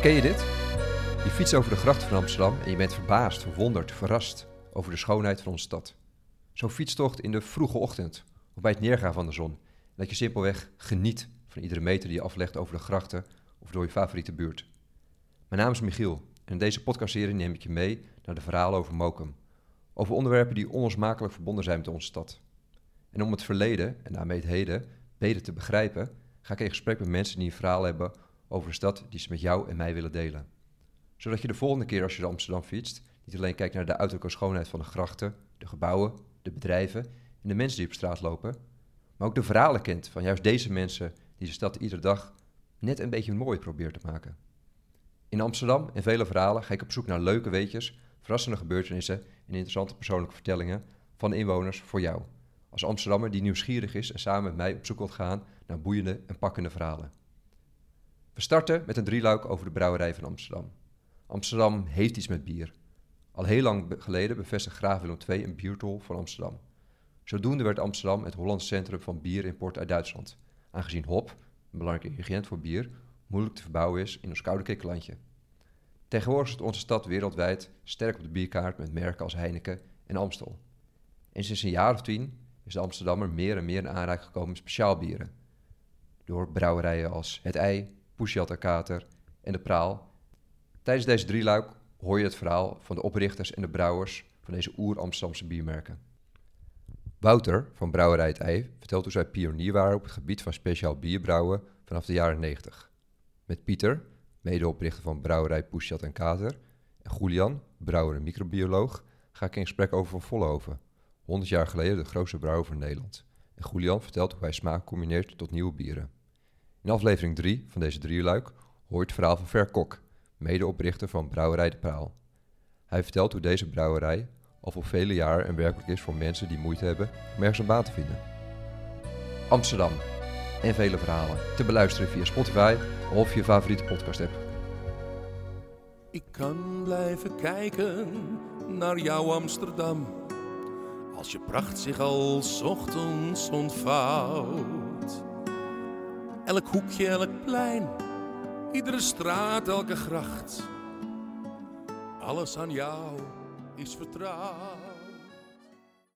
Ken je dit? Je fietst over de grachten van Amsterdam en je bent verbaasd, verwonderd, verrast over de schoonheid van onze stad. Zo'n fietstocht in de vroege ochtend of bij het neergaan van de zon. Dat je simpelweg geniet van iedere meter die je aflegt over de grachten of door je favoriete buurt. Mijn naam is Michiel en in deze podcastserie neem ik je mee naar de verhalen over Mokum. Over onderwerpen die onlosmakelijk verbonden zijn met onze stad. En om het verleden en daarmee het heden beter te begrijpen, ga ik in gesprek met mensen die een verhaal hebben over de stad die ze met jou en mij willen delen. Zodat je de volgende keer als je door Amsterdam fietst, niet alleen kijkt naar de uiterlijke schoonheid van de grachten, de gebouwen, de bedrijven en de mensen die op straat lopen, maar ook de verhalen kent van juist deze mensen die de stad iedere dag net een beetje mooi probeert te maken. In Amsterdam en vele verhalen ga ik op zoek naar leuke weetjes, verrassende gebeurtenissen en interessante persoonlijke vertellingen van inwoners voor jou. Als Amsterdammer die nieuwsgierig is en samen met mij op zoek wilt gaan naar boeiende en pakkende verhalen. We starten met een drieluik over de brouwerij van Amsterdam. Amsterdam heeft iets met bier. Al heel lang geleden bevestigde graaf Willem II een biertol van Amsterdam. Zodoende werd Amsterdam het Hollands centrum van bierimport uit Duitsland, aangezien hop, een belangrijk ingrediënt voor bier, moeilijk te verbouwen is in ons koude kikkerlandje. Tegenwoordig zit onze stad wereldwijd sterk op de bierkaart met merken als Heineken en Amstel. En sinds een jaar of tien is de Amsterdammer meer en meer in aanraking gekomen met speciaalbieren. Door brouwerijen als Het Ei, Poesjat Kater en De Praal. Tijdens deze drieluik hoor je het verhaal van de oprichters en de brouwers van deze oer-Amsterdamse biermerken. Wouter van Brouwerij Het Ei vertelt hoe zij pionier waren op het gebied van speciaal bierbrouwen vanaf de jaren 90. Met Pieter, medeoprichter van Brouwerij Poesjat en Kater, en Julian, brouwer en microbioloog, ga ik in gesprek over Van Vollenhoven, 100 jaar geleden de grootste brouwer van Nederland. En Julian vertelt hoe hij smaak combineert tot nieuwe bieren. In aflevering 3 van deze drieluik hoor je het verhaal van Ver Kok, medeoprichter van Brouwerij de Praal. Hij vertelt hoe deze brouwerij al voor vele jaren een werkelijk is voor mensen die moeite hebben om ergens een baan te vinden. Amsterdam en vele verhalen te beluisteren via Spotify of je favoriete podcast app. Ik kan blijven kijken naar jouw Amsterdam. Als je pracht zich al 's ochtends ontvouwt. Elk hoekje, elk plein, iedere straat, elke gracht. Alles aan jou is vertrouwd.